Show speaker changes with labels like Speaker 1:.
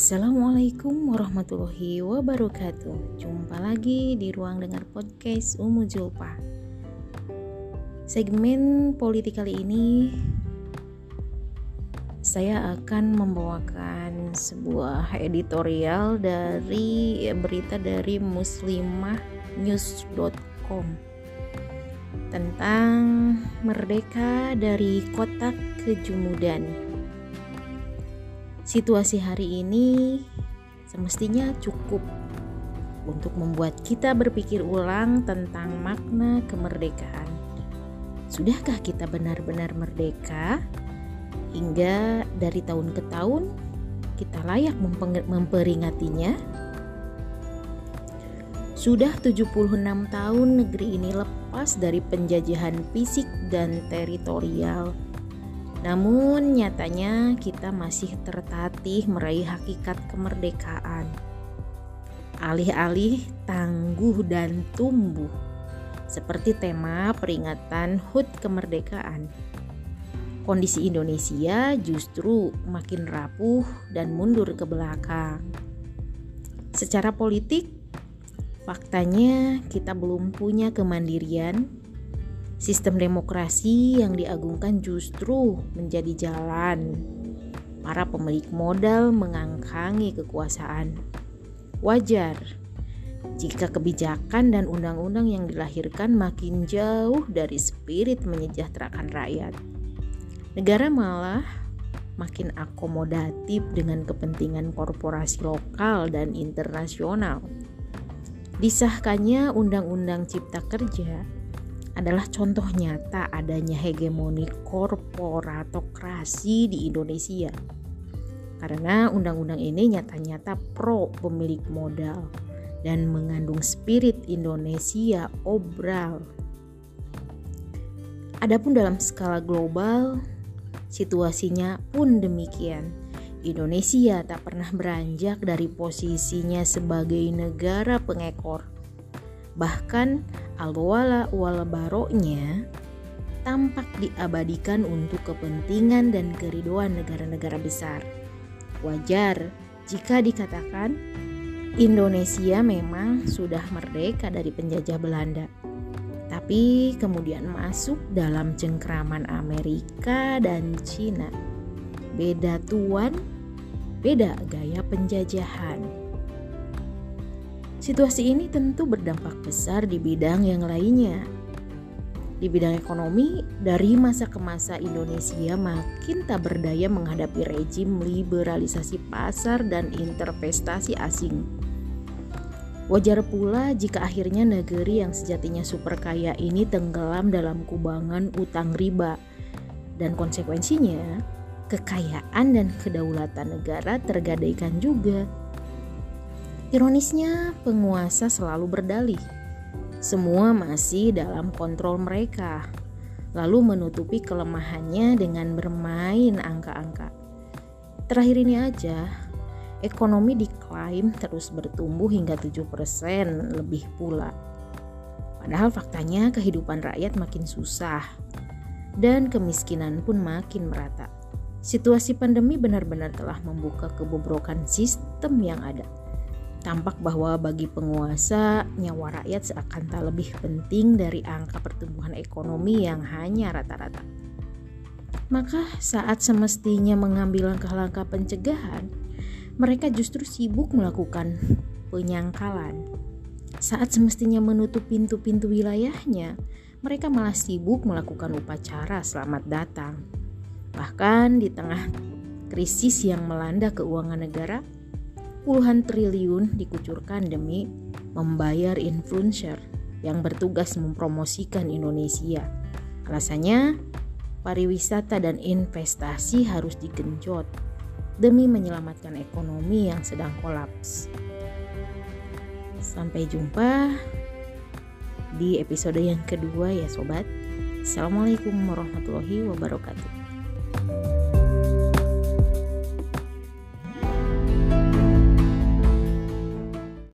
Speaker 1: Assalamualaikum warahmatullahi wabarakatuh. Jumpa lagi di ruang dengar podcast Umu Julpa. Segmen politik kali ini Saya akan membawakan sebuah editorial dari berita dari muslimahnews.com Tentang merdeka dari kotak kejumudan Situasi hari ini semestinya cukup untuk membuat kita berpikir ulang tentang makna kemerdekaan. Sudahkah kita benar-benar merdeka hingga dari tahun ke tahun kita layak memperingatinya? Sudah 76 tahun negeri ini lepas dari penjajahan fisik dan teritorial namun nyatanya kita masih tertatih meraih hakikat kemerdekaan. Alih-alih tangguh dan tumbuh seperti tema peringatan HUT kemerdekaan. Kondisi Indonesia justru makin rapuh dan mundur ke belakang. Secara politik, faktanya kita belum punya kemandirian Sistem demokrasi yang diagungkan justru menjadi jalan para pemilik modal mengangkangi kekuasaan. Wajar jika kebijakan dan undang-undang yang dilahirkan makin jauh dari spirit menyejahterakan rakyat. Negara malah makin akomodatif dengan kepentingan korporasi lokal dan internasional. Disahkannya Undang-Undang Cipta Kerja adalah contoh nyata adanya hegemoni korporatokrasi di Indonesia. Karena undang-undang ini nyata-nyata pro pemilik modal dan mengandung spirit Indonesia obral. Adapun dalam skala global, situasinya pun demikian. Indonesia tak pernah beranjak dari posisinya sebagai negara pengekor Bahkan al-wala wal baroknya tampak diabadikan untuk kepentingan dan keriduan negara-negara besar. Wajar jika dikatakan Indonesia memang sudah merdeka dari penjajah Belanda. Tapi kemudian masuk dalam cengkraman Amerika dan Cina. Beda tuan, beda gaya penjajahan. Situasi ini tentu berdampak besar di bidang yang lainnya. Di bidang ekonomi, dari masa ke masa Indonesia makin tak berdaya menghadapi rejim liberalisasi pasar dan intervestasi asing. Wajar pula jika akhirnya negeri yang sejatinya super kaya ini tenggelam dalam kubangan utang riba dan konsekuensinya kekayaan dan kedaulatan negara tergadaikan juga. Ironisnya, penguasa selalu berdalih. Semua masih dalam kontrol mereka, lalu menutupi kelemahannya dengan bermain angka-angka. Terakhir ini aja, ekonomi diklaim terus bertumbuh hingga 7% lebih pula. Padahal faktanya kehidupan rakyat makin susah dan kemiskinan pun makin merata. Situasi pandemi benar-benar telah membuka kebobrokan sistem yang ada Tampak bahwa bagi penguasa, nyawa rakyat seakan tak lebih penting dari angka pertumbuhan ekonomi yang hanya rata-rata. Maka saat semestinya mengambil langkah-langkah pencegahan, mereka justru sibuk melakukan penyangkalan. Saat semestinya menutup pintu-pintu wilayahnya, mereka malah sibuk melakukan upacara selamat datang. Bahkan di tengah krisis yang melanda keuangan negara, puluhan triliun dikucurkan demi membayar influencer yang bertugas mempromosikan Indonesia. Alasannya, pariwisata dan investasi harus digenjot demi menyelamatkan ekonomi yang sedang kolaps. Sampai jumpa di episode yang kedua ya sobat. Assalamualaikum warahmatullahi wabarakatuh.